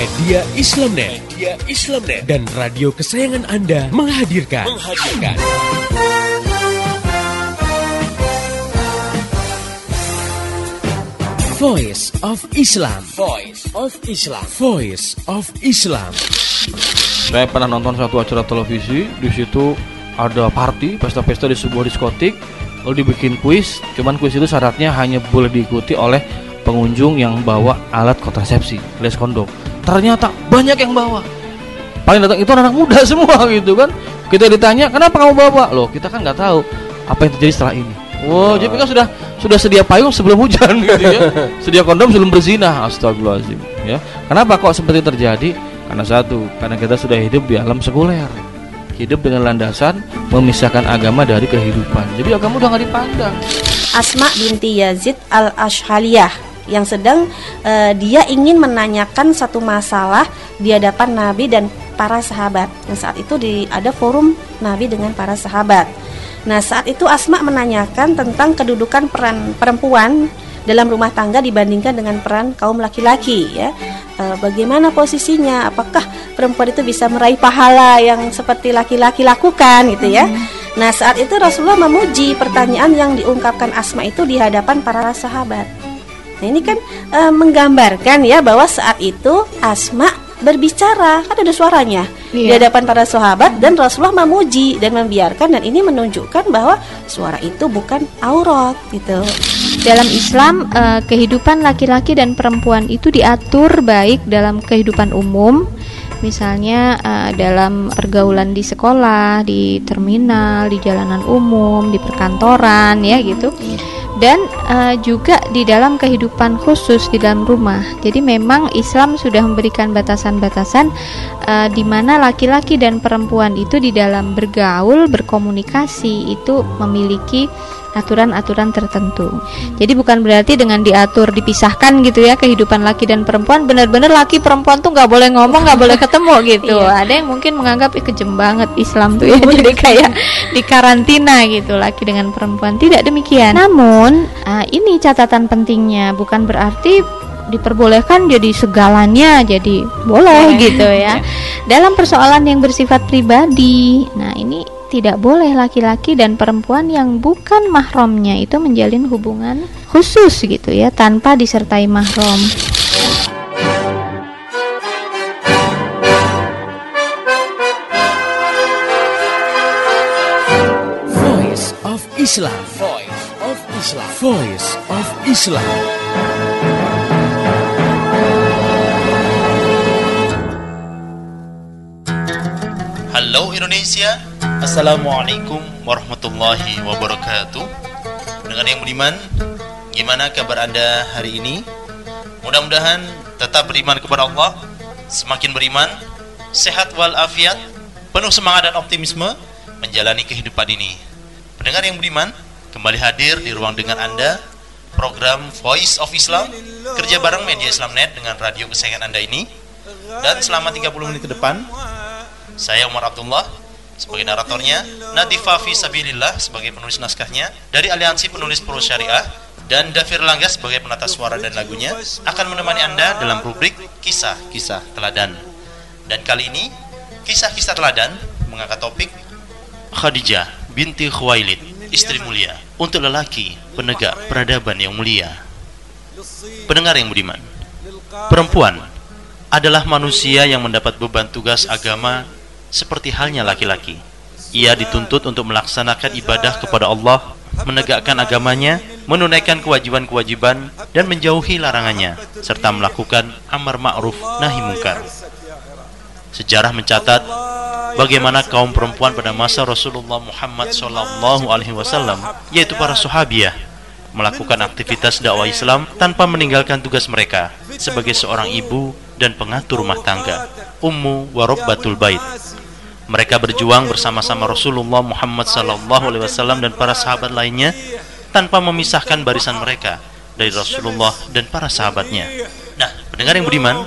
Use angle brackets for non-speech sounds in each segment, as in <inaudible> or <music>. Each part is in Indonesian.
Media Islamnet, Media Islamnet dan radio kesayangan Anda menghadirkan menghadirkan Voice of Islam. Voice of Islam. Voice of Islam. Saya pernah nonton satu acara televisi, di situ ada party, pesta-pesta di sebuah diskotik, lalu dibikin kuis. Cuman kuis itu syaratnya hanya boleh diikuti oleh pengunjung yang bawa alat kontrasepsi, les kondom. Ternyata banyak yang bawa. Paling datang itu anak muda <laughs> semua gitu kan. Kita ditanya, "Kenapa kamu bawa?" Loh, kita kan nggak tahu apa yang terjadi setelah ini. Wow, jadi kan sudah sudah sedia payung sebelum hujan <laughs> gitu ya. Sedia kondom sebelum berzina. Astagfirullahaladzim ya. Kenapa kok seperti terjadi? Karena satu, karena kita sudah hidup di alam sekuler. Hidup dengan landasan memisahkan agama dari kehidupan. Jadi agama udah nggak dipandang. Asma binti Yazid al Ashhaliyah yang sedang uh, dia ingin menanyakan satu masalah di hadapan Nabi dan para sahabat. Yang saat itu di ada forum Nabi dengan para sahabat. Nah, saat itu Asma menanyakan tentang kedudukan peran perempuan dalam rumah tangga dibandingkan dengan peran kaum laki-laki ya. E, bagaimana posisinya? Apakah perempuan itu bisa meraih pahala yang seperti laki-laki lakukan gitu ya? Hmm. Nah, saat itu Rasulullah memuji pertanyaan yang diungkapkan Asma itu di hadapan para sahabat. Nah, ini kan e, menggambarkan ya bahwa saat itu Asma berbicara kan ada suaranya iya. di hadapan para sahabat dan Rasulullah memuji dan membiarkan dan ini menunjukkan bahwa suara itu bukan aurat gitu. Dalam Islam eh, kehidupan laki-laki dan perempuan itu diatur baik dalam kehidupan umum misalnya uh, dalam pergaulan di sekolah, di terminal, di jalanan umum, di perkantoran ya gitu. Dan uh, juga di dalam kehidupan khusus di dalam rumah. Jadi memang Islam sudah memberikan batasan-batasan uh, di mana laki-laki dan perempuan itu di dalam bergaul, berkomunikasi itu memiliki aturan-aturan tertentu. Jadi bukan berarti dengan diatur dipisahkan gitu ya kehidupan laki dan perempuan benar-benar laki perempuan tuh nggak boleh ngomong nggak boleh ketemu <laughs> gitu. iya. Ada yang mungkin menganggap eh, kejem banget Islam tuh ya <laughs> jadi kayak di karantina gitu laki dengan perempuan tidak demikian. Namun uh, ini catatan pentingnya bukan berarti diperbolehkan jadi segalanya jadi boleh gitu ya. <laughs> Dalam persoalan yang bersifat pribadi. Nah, ini tidak boleh laki-laki dan perempuan yang bukan mahramnya itu menjalin hubungan khusus gitu ya tanpa disertai mahram. Voice of Islam. Voice Islam. Voice of Islam. Halo Indonesia, Assalamualaikum warahmatullahi wabarakatuh Dengan yang beriman Gimana kabar anda hari ini? Mudah-mudahan tetap beriman kepada Allah Semakin beriman Sehat walafiat Penuh semangat dan optimisme Menjalani kehidupan ini Pendengar yang beriman Kembali hadir di ruang dengan anda Program Voice of Islam Kerja bareng media Islamnet dengan radio kesayangan anda ini Dan selama 30 menit ke depan Saya Umar Abdullah sebagai naratornya, Nadifa Fisabilillah sebagai penulis naskahnya, dari Aliansi Penulis Pro Syariah, dan Davir Langga sebagai penata suara dan lagunya akan menemani Anda dalam rubrik Kisah-Kisah Teladan. Dan kali ini, Kisah-Kisah Teladan mengangkat topik Khadijah binti Khuwailid, istri mulia, untuk lelaki penegak peradaban yang mulia. Pendengar yang budiman, perempuan adalah manusia yang mendapat beban tugas agama seperti halnya laki-laki. Ia dituntut untuk melaksanakan ibadah kepada Allah, menegakkan agamanya, menunaikan kewajiban-kewajiban, dan menjauhi larangannya, serta melakukan amar ma'ruf nahi mungkar. Sejarah mencatat bagaimana kaum perempuan pada masa Rasulullah Muhammad SAW, yaitu para sahabiah, melakukan aktivitas dakwah Islam tanpa meninggalkan tugas mereka sebagai seorang ibu dan pengatur rumah tangga, ummu warobbatul bait. Mereka berjuang bersama-sama Rasulullah Muhammad SAW dan para sahabat lainnya tanpa memisahkan barisan mereka dari Rasulullah dan para sahabatnya. Nah, pendengar yang budiman,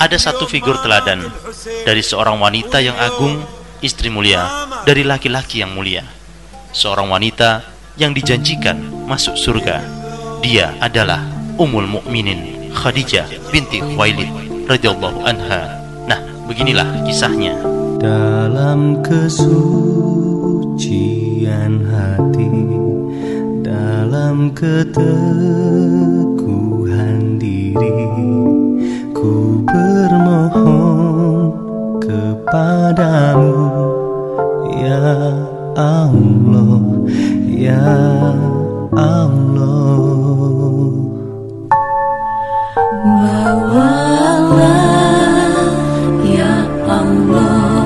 ada satu figur teladan dari seorang wanita yang agung, istri mulia, dari laki-laki yang mulia. Seorang wanita yang dijanjikan masuk surga. Dia adalah Ummul Mukminin Khadijah binti Khuwailid radhiyallahu anha. Nah, beginilah kisahnya. Dalam kesucian hati Dalam keteguhan diri Ku bermohon kepadamu Ya Allah Ya Allah. Bawalah ya Allah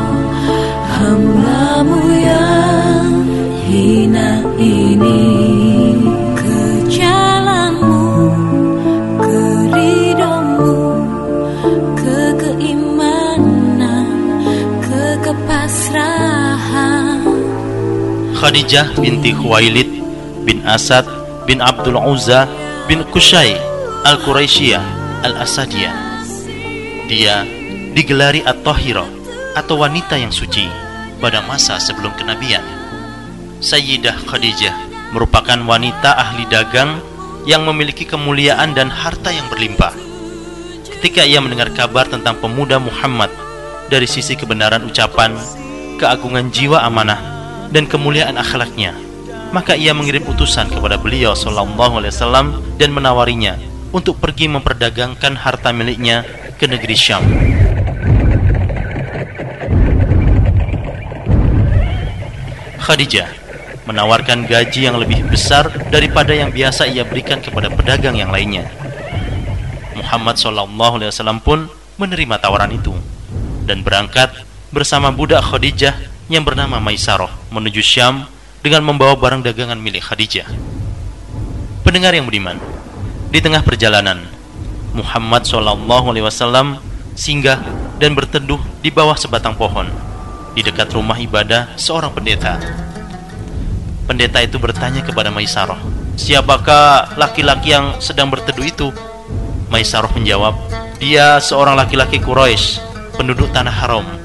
hambamu yang hina ini Khadijah binti Khuwailid bin Asad bin Abdul Uzza bin Kusai Al-Quraisyiyah Al-Asadiyah. Dia digelari At-Tahirah atau wanita yang suci pada masa sebelum kenabian. Sayyidah Khadijah merupakan wanita ahli dagang yang memiliki kemuliaan dan harta yang berlimpah. Ketika ia mendengar kabar tentang pemuda Muhammad dari sisi kebenaran ucapan, keagungan jiwa amanah, dan kemuliaan akhlaknya, maka ia mengirim utusan kepada beliau sallallahu alaihi wasallam dan menawarinya untuk pergi memperdagangkan harta miliknya ke negeri Syam. Khadijah menawarkan gaji yang lebih besar daripada yang biasa ia berikan kepada pedagang yang lainnya. Muhammad sallallahu alaihi wasallam pun menerima tawaran itu dan berangkat bersama budak Khadijah yang bernama Maisarah menuju Syam dengan membawa barang dagangan milik Khadijah. Pendengar yang budiman, di tengah perjalanan, Muhammad Shallallahu Alaihi Wasallam singgah dan berteduh di bawah sebatang pohon di dekat rumah ibadah seorang pendeta. Pendeta itu bertanya kepada Maisarah, siapakah laki-laki yang sedang berteduh itu? Maisarah menjawab, dia seorang laki-laki Quraisy, penduduk tanah haram.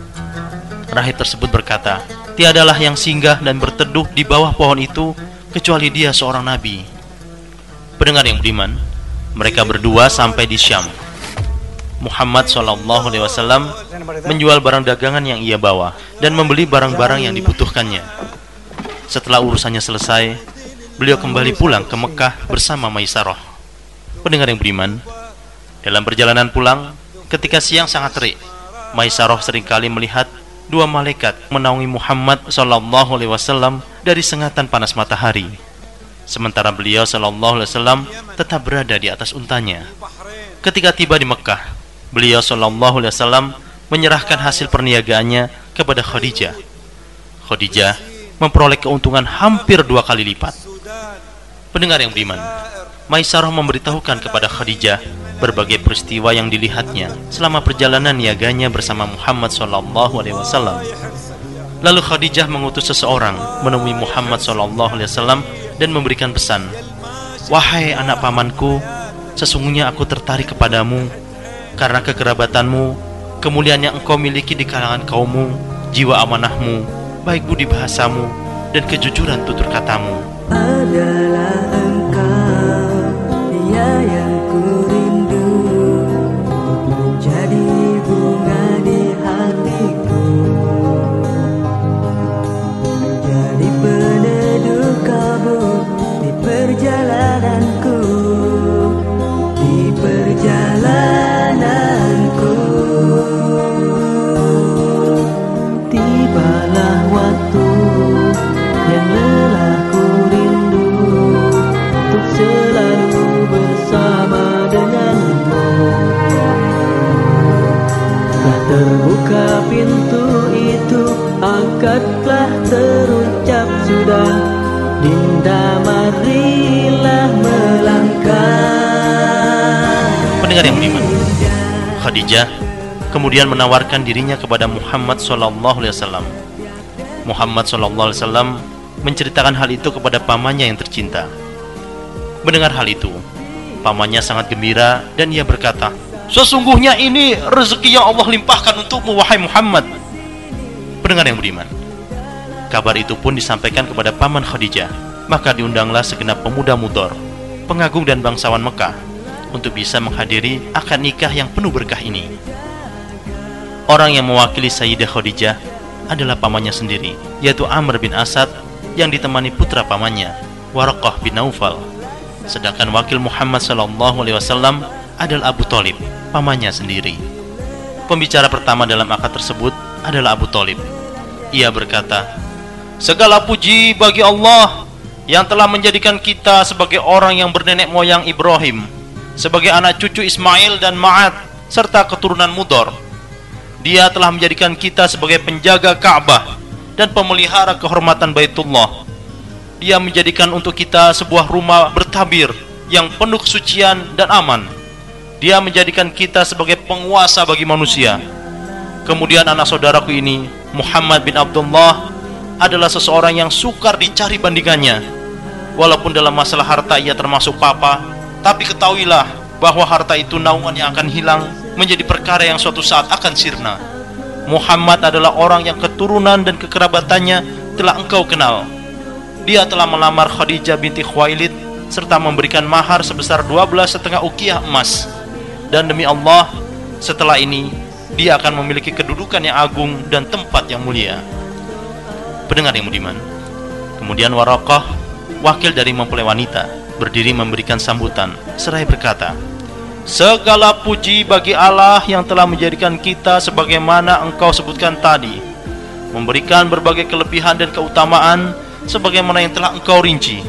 Rahib tersebut berkata, tiadalah yang singgah dan berteduh di bawah pohon itu kecuali dia seorang nabi. Pendengar yang budiman, mereka berdua sampai di Syam. Muhammad Shallallahu Alaihi Wasallam menjual barang dagangan yang ia bawa dan membeli barang-barang yang dibutuhkannya. Setelah urusannya selesai, beliau kembali pulang ke Mekah bersama Maisarah. Pendengar yang beriman, dalam perjalanan pulang, ketika siang sangat terik, Maisarah sering kali melihat dua malaikat menaungi Muhammad Shallallahu Alaihi Wasallam dari sengatan panas matahari. Sementara beliau Shallallahu Alaihi Wasallam tetap berada di atas untanya. Ketika tiba di Mekah, beliau Shallallahu Alaihi Wasallam menyerahkan hasil perniagaannya kepada Khadijah. Khadijah memperoleh keuntungan hampir dua kali lipat. Pendengar yang beriman, Maisarah memberitahukan kepada Khadijah berbagai peristiwa yang dilihatnya selama perjalanan niaganya bersama Muhammad Shallallahu Alaihi Wasallam. Lalu Khadijah mengutus seseorang menemui Muhammad Shallallahu Alaihi Wasallam dan memberikan pesan, Wahai anak pamanku, sesungguhnya aku tertarik kepadamu karena kekerabatanmu, kemuliaan yang engkau miliki di kalangan kaummu, jiwa amanahmu, baik budi bahasamu, dan kejujuran tutur katamu. adalah ya yang pintu itu Angkatlah terucap sudah Dinda marilah melangkah Pendengar yang beriman, Khadijah kemudian menawarkan dirinya kepada Muhammad Sallallahu Alaihi Wasallam. Muhammad Sallallahu Alaihi Wasallam menceritakan hal itu kepada pamannya yang tercinta. Mendengar hal itu, pamannya sangat gembira dan ia berkata, Sesungguhnya ini rezeki yang Allah limpahkan untukmu wahai Muhammad. Pendengar yang beriman, kabar itu pun disampaikan kepada paman Khadijah. Maka diundanglah segenap pemuda mudor, pengagung dan bangsawan Mekah untuk bisa menghadiri akad nikah yang penuh berkah ini. Orang yang mewakili Sayyidah Khadijah adalah pamannya sendiri, yaitu Amr bin Asad yang ditemani putra pamannya, Waraqah bin Naufal. Sedangkan wakil Muhammad sallallahu alaihi wasallam adalah Abu Talib, pamannya sendiri. Pembicara pertama dalam akad tersebut adalah Abu Talib. Ia berkata, Segala puji bagi Allah yang telah menjadikan kita sebagai orang yang bernenek moyang Ibrahim, sebagai anak cucu Ismail dan Ma'at, serta keturunan Mudor dia telah menjadikan kita sebagai penjaga Ka'bah dan pemelihara kehormatan Baitullah. Dia menjadikan untuk kita sebuah rumah bertabir yang penuh kesucian dan aman. Dia menjadikan kita sebagai penguasa bagi manusia. Kemudian anak saudaraku ini, Muhammad bin Abdullah, adalah seseorang yang sukar dicari bandingannya. Walaupun dalam masalah harta ia termasuk papa, tapi ketahuilah bahwa harta itu naungan yang akan hilang menjadi perkara yang suatu saat akan sirna. Muhammad adalah orang yang keturunan dan kekerabatannya telah engkau kenal. Dia telah melamar Khadijah binti Khuwailid serta memberikan mahar sebesar 12 setengah ukiah emas. Dan demi Allah, setelah ini dia akan memiliki kedudukan yang agung dan tempat yang mulia. Pendengar yang budiman. Kemudian Warokoh, wakil dari mempelai wanita, berdiri memberikan sambutan, seraya berkata, Segala puji bagi Allah yang telah menjadikan kita sebagaimana engkau sebutkan tadi Memberikan berbagai kelebihan dan keutamaan sebagaimana yang telah engkau rinci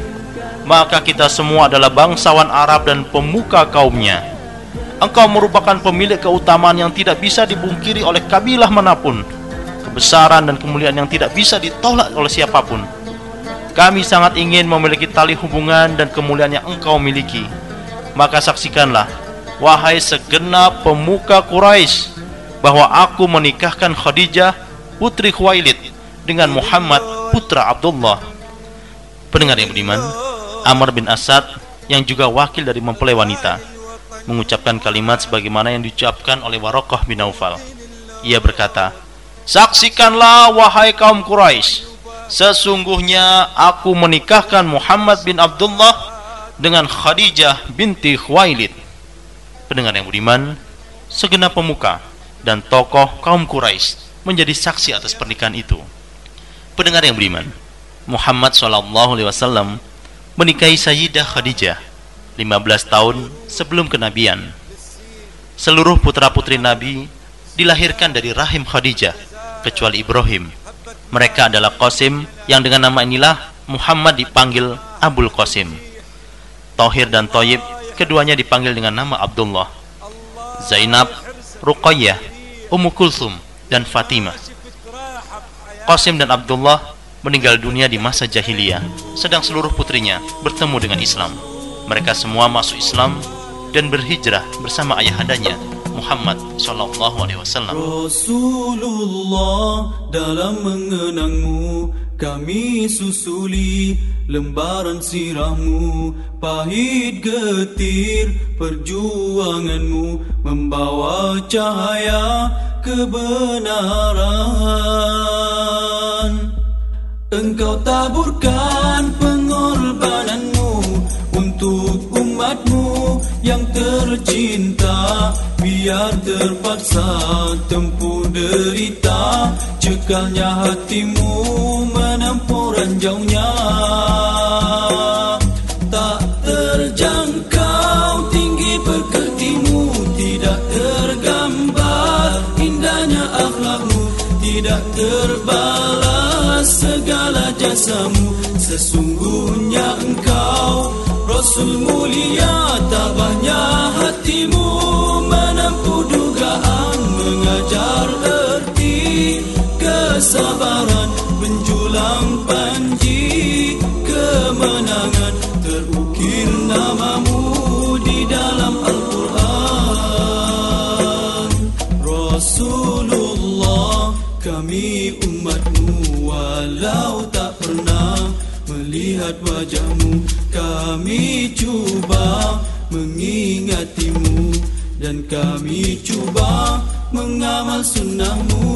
Maka kita semua adalah bangsawan Arab dan pemuka kaumnya Engkau merupakan pemilik keutamaan yang tidak bisa dibungkiri oleh kabilah mana pun. Kebesaran dan kemuliaan yang tidak bisa ditolak oleh siapa pun. Kami sangat ingin memiliki tali hubungan dan kemuliaan yang engkau miliki. Maka saksikanlah wahai segenap pemuka Quraisy bahwa aku menikahkan Khadijah putri Khuwailid dengan Muhammad putra Abdullah. Pendengar yang beriman, Amr bin Asad yang juga wakil dari mempelai wanita mengucapkan kalimat sebagaimana yang diucapkan oleh Warokoh bin Naufal. Ia berkata, Saksikanlah wahai kaum Quraisy, sesungguhnya aku menikahkan Muhammad bin Abdullah dengan Khadijah binti Khuwailid pendengar yang budiman, segenap pemuka dan tokoh kaum Quraisy menjadi saksi atas pernikahan itu. Pendengar yang budiman, Muhammad Wasallam menikahi Sayyidah Khadijah 15 tahun sebelum kenabian. Seluruh putra-putri Nabi dilahirkan dari rahim Khadijah kecuali Ibrahim. Mereka adalah Qasim yang dengan nama inilah Muhammad dipanggil Abul Qasim. Tohir dan Toyib keduanya dipanggil dengan nama Abdullah. Zainab, Ruqayyah, Ummu Kulthum, dan Fatimah. Qasim dan Abdullah meninggal dunia di masa jahiliyah, sedang seluruh putrinya bertemu dengan Islam. Mereka semua masuk Islam dan berhijrah bersama ayahandanya Muhammad sallallahu alaihi wasallam. Rasulullah dalam mengenangmu kami susuli lembaran sirahmu Pahit getir perjuanganmu Membawa cahaya kebenaran Engkau taburkan tercinta Biar terpaksa tempuh derita. Cekalnya hatimu menempuh ranjaunya Tak terjangkau tinggi pekertimu Tidak tergambar indahnya akhlakmu. Tidak terbalas segala jasamu Sesungguhnya engkau Rasul mulia tabahnya hatimu Menempuh dugaan mengajar erti. Kesabaran Menjulang panji kemenangan Terukir namamu melihat wajahmu Kami cuba mengingatimu. Dan kami cuba mengamal sunnahmu.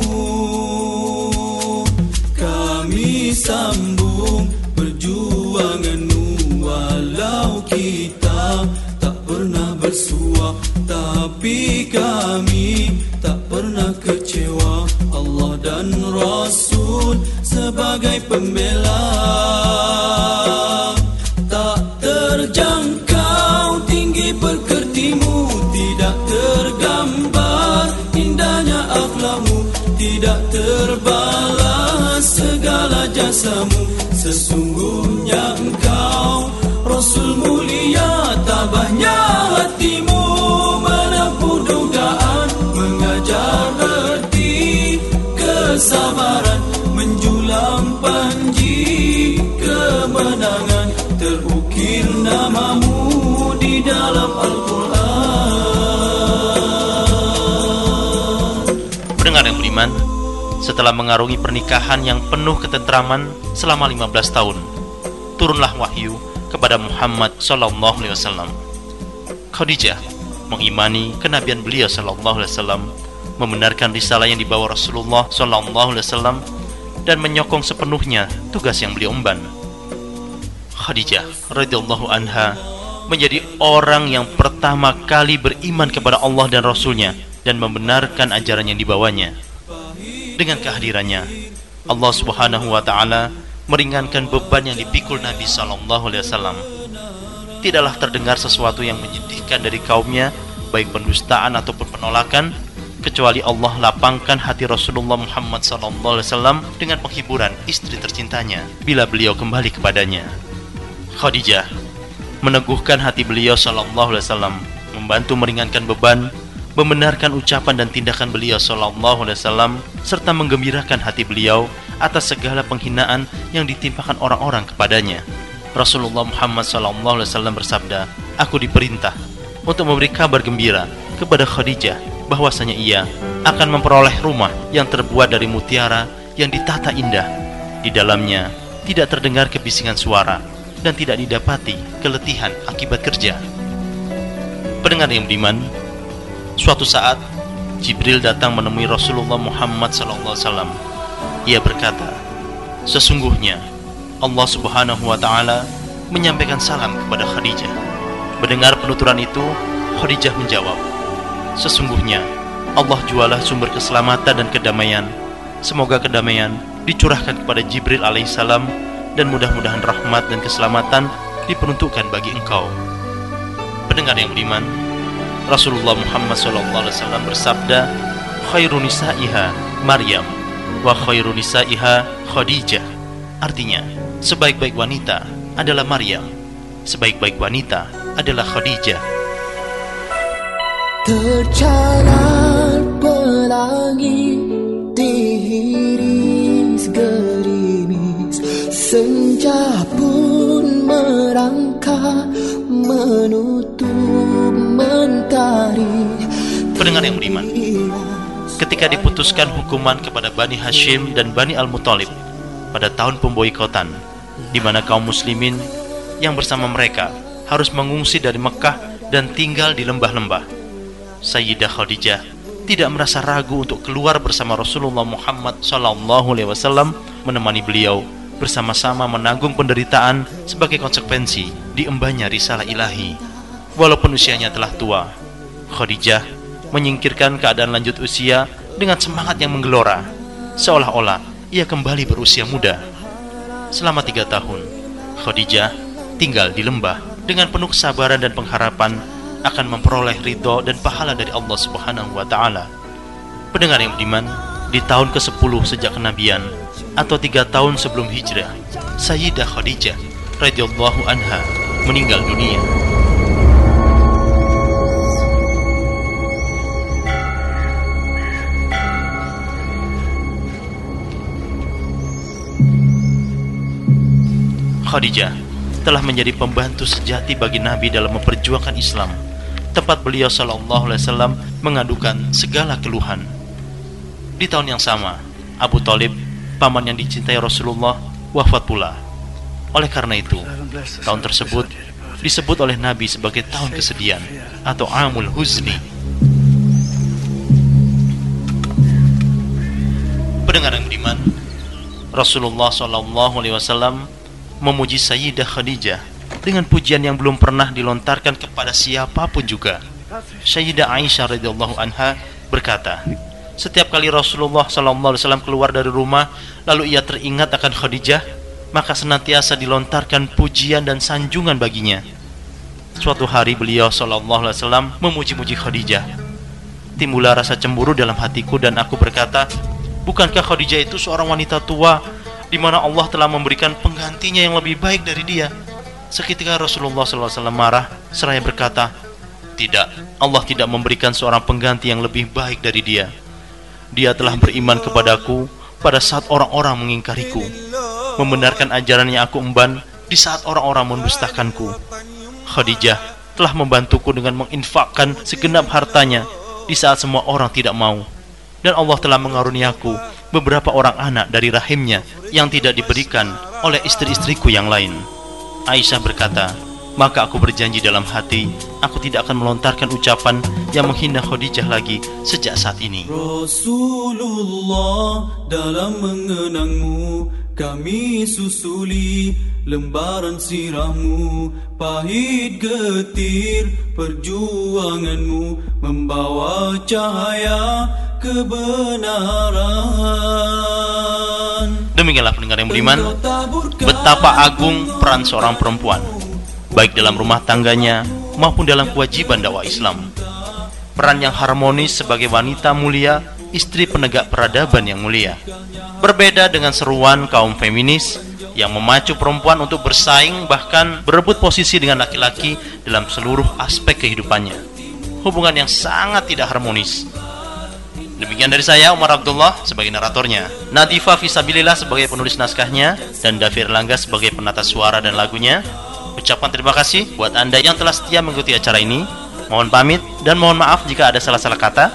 Kami sambung perjuanganmu. Walau kita tak pernah bersuah Tapi kami tak pernah kecewa. Allah dan Rasul sebagai pembela. Jasamu Sesungguhnya engkau setelah mengarungi pernikahan yang penuh ketentraman selama 15 tahun, turunlah wahyu kepada Muhammad sallallahu alaihi wasallam. Khadijah mengimani kenabian beliau sallallahu alaihi wasallam, membenarkan risalah yang dibawa Rasulullah sallallahu alaihi wasallam dan menyokong sepenuhnya tugas yang beliau emban. Khadijah radhiyallahu anha menjadi orang yang pertama kali beriman kepada Allah dan Rasulnya dan membenarkan ajaran yang dibawanya. Dengan kehadirannya, Allah Subhanahu wa taala meringankan beban yang dipikul Nabi sallallahu alaihi wasallam. Tidaklah terdengar sesuatu yang menyedihkan dari kaumnya, baik pendustaan ataupun penolakan, kecuali Allah lapangkan hati Rasulullah Muhammad sallallahu alaihi wasallam dengan penghiburan istri tercintanya bila beliau kembali kepadanya. Khadijah meneguhkan hati beliau sallallahu alaihi wasallam, membantu meringankan beban, membenarkan ucapan dan tindakan beliau sallallahu alaihi wasallam serta menggembirakan hati beliau atas segala penghinaan yang ditimpakan orang-orang kepadanya. Rasulullah Muhammad sallallahu alaihi wasallam bersabda, "Aku diperintah untuk memberi kabar gembira kepada Khadijah bahwasanya ia akan memperoleh rumah yang terbuat dari mutiara yang ditata indah. Di dalamnya tidak terdengar kebisingan suara dan tidak didapati keletihan akibat kerja." Pendengar yang beriman, Suatu saat, Jibril datang menemui Rasulullah Muhammad SAW. Ia berkata, Sesungguhnya, Allah Subhanahu wa Ta'ala menyampaikan salam kepada Khadijah. Mendengar penuturan itu, Khadijah menjawab, Sesungguhnya, Allah jualah sumber keselamatan dan kedamaian. Semoga kedamaian dicurahkan kepada Jibril alaihissalam dan mudah-mudahan rahmat dan keselamatan diperuntukkan bagi engkau. Pendengar yang beriman, Rasulullah Muhammad SAW bersabda, "Khairu nisaiha Maryam wa khairu nisaiha Khadijah." Artinya, sebaik-baik wanita adalah Maryam, sebaik-baik wanita adalah Khadijah. Pelangi dihiris gerimis Senja pun merangkak mentari Pendengar yang beriman, ketika diputuskan hukuman kepada Bani Hashim dan Bani Al-Muthalib pada tahun pemboikotan, di mana kaum muslimin yang bersama mereka harus mengungsi dari Mekah dan tinggal di lembah-lembah. Sayyidah Khadijah tidak merasa ragu untuk keluar bersama Rasulullah Muhammad SAW menemani beliau bersama-sama menanggung penderitaan sebagai konsekuensi diembannya risalah ilahi. Walaupun usianya telah tua, Khadijah menyingkirkan keadaan lanjut usia dengan semangat yang menggelora, seolah-olah ia kembali berusia muda. Selama tiga tahun, Khadijah tinggal di lembah dengan penuh kesabaran dan pengharapan akan memperoleh ridho dan pahala dari Allah Subhanahu wa taala. Pendengar yang beriman, di tahun ke-10 sejak kenabian atau tiga tahun sebelum hijrah, Sayyidah Khadijah radhiyallahu anha meninggal dunia. Khadijah telah menjadi pembantu sejati bagi Nabi dalam memperjuangkan Islam. Tempat beliau Shallallahu Alaihi Wasallam mengadukan segala keluhan. Di tahun yang sama, Abu Talib, paman yang dicintai Rasulullah, wafat pula. Oleh karena itu, tahun tersebut disebut oleh Nabi sebagai tahun kesedihan atau Amul Huzni. Pendengar yang beriman, Rasulullah Shallallahu Alaihi Wasallam memuji Sayyidah Khadijah dengan pujian yang belum pernah dilontarkan kepada siapa pun juga. Sayyidah Aisyah radhiyallahu anha berkata, setiap kali Rasulullah sallallahu alaihi wasallam keluar dari rumah lalu ia teringat akan Khadijah, maka senantiasa dilontarkan pujian dan sanjungan baginya. Suatu hari beliau sallallahu alaihi wasallam memuji-muji Khadijah. Timbullah rasa cemburu dalam hatiku dan aku berkata, "Bukankah Khadijah itu seorang wanita tua di mana Allah telah memberikan penggantinya yang lebih baik dari dia. Seketika Rasulullah SAW marah seraya berkata, Tidak, Allah tidak memberikan seorang pengganti yang lebih baik dari dia. Dia telah beriman kepadaku pada saat orang-orang mengingkariku, membenarkan ajaran yang aku emban di saat orang-orang mendustakanku. Khadijah telah membantuku dengan menginfakkan segenap hartanya di saat semua orang tidak mau. Dan Allah telah mengaruniaku beberapa orang anak dari rahimnya yang tidak diberikan oleh istri-istriku yang lain. Aisyah berkata, maka aku berjanji dalam hati, aku tidak akan melontarkan ucapan yang menghina Khadijah lagi sejak saat ini. Rasulullah dalam mengenangmu kami susuli lembaran sirahmu pahit getir perjuanganmu membawa cahaya kebenaran Demikianlah pendengar yang beriman, betapa agung peran seorang perempuan, baik dalam rumah tangganya maupun dalam kewajiban dakwah Islam. Peran yang harmonis sebagai wanita mulia, istri penegak peradaban yang mulia. Berbeda dengan seruan kaum feminis yang memacu perempuan untuk bersaing bahkan berebut posisi dengan laki-laki dalam seluruh aspek kehidupannya. Hubungan yang sangat tidak harmonis Demikian dari saya Umar Abdullah sebagai naratornya, Nadifa Fisabilillah sebagai penulis naskahnya, dan Davir Langga sebagai penata suara dan lagunya. Ucapkan terima kasih buat Anda yang telah setia mengikuti acara ini. Mohon pamit dan mohon maaf jika ada salah-salah kata.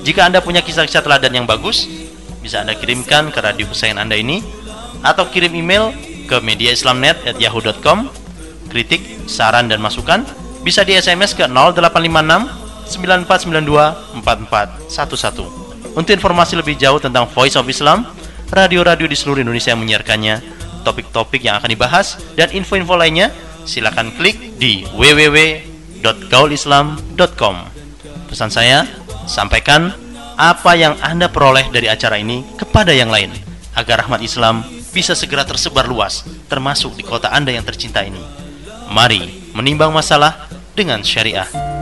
Jika Anda punya kisah-kisah teladan yang bagus, bisa Anda kirimkan ke radio kesayangan Anda ini atau kirim email ke mediaislamnet@yahoo.com. Kritik, saran dan masukan bisa di SMS ke 0856 9492 4411. Untuk informasi lebih jauh tentang Voice of Islam, radio-radio di seluruh Indonesia yang menyiarkannya, topik-topik yang akan dibahas, dan info-info lainnya, silakan klik di www.gaulislam.com. Pesan saya, sampaikan apa yang Anda peroleh dari acara ini kepada yang lain, agar rahmat Islam bisa segera tersebar luas, termasuk di kota Anda yang tercinta ini. Mari menimbang masalah dengan syariah.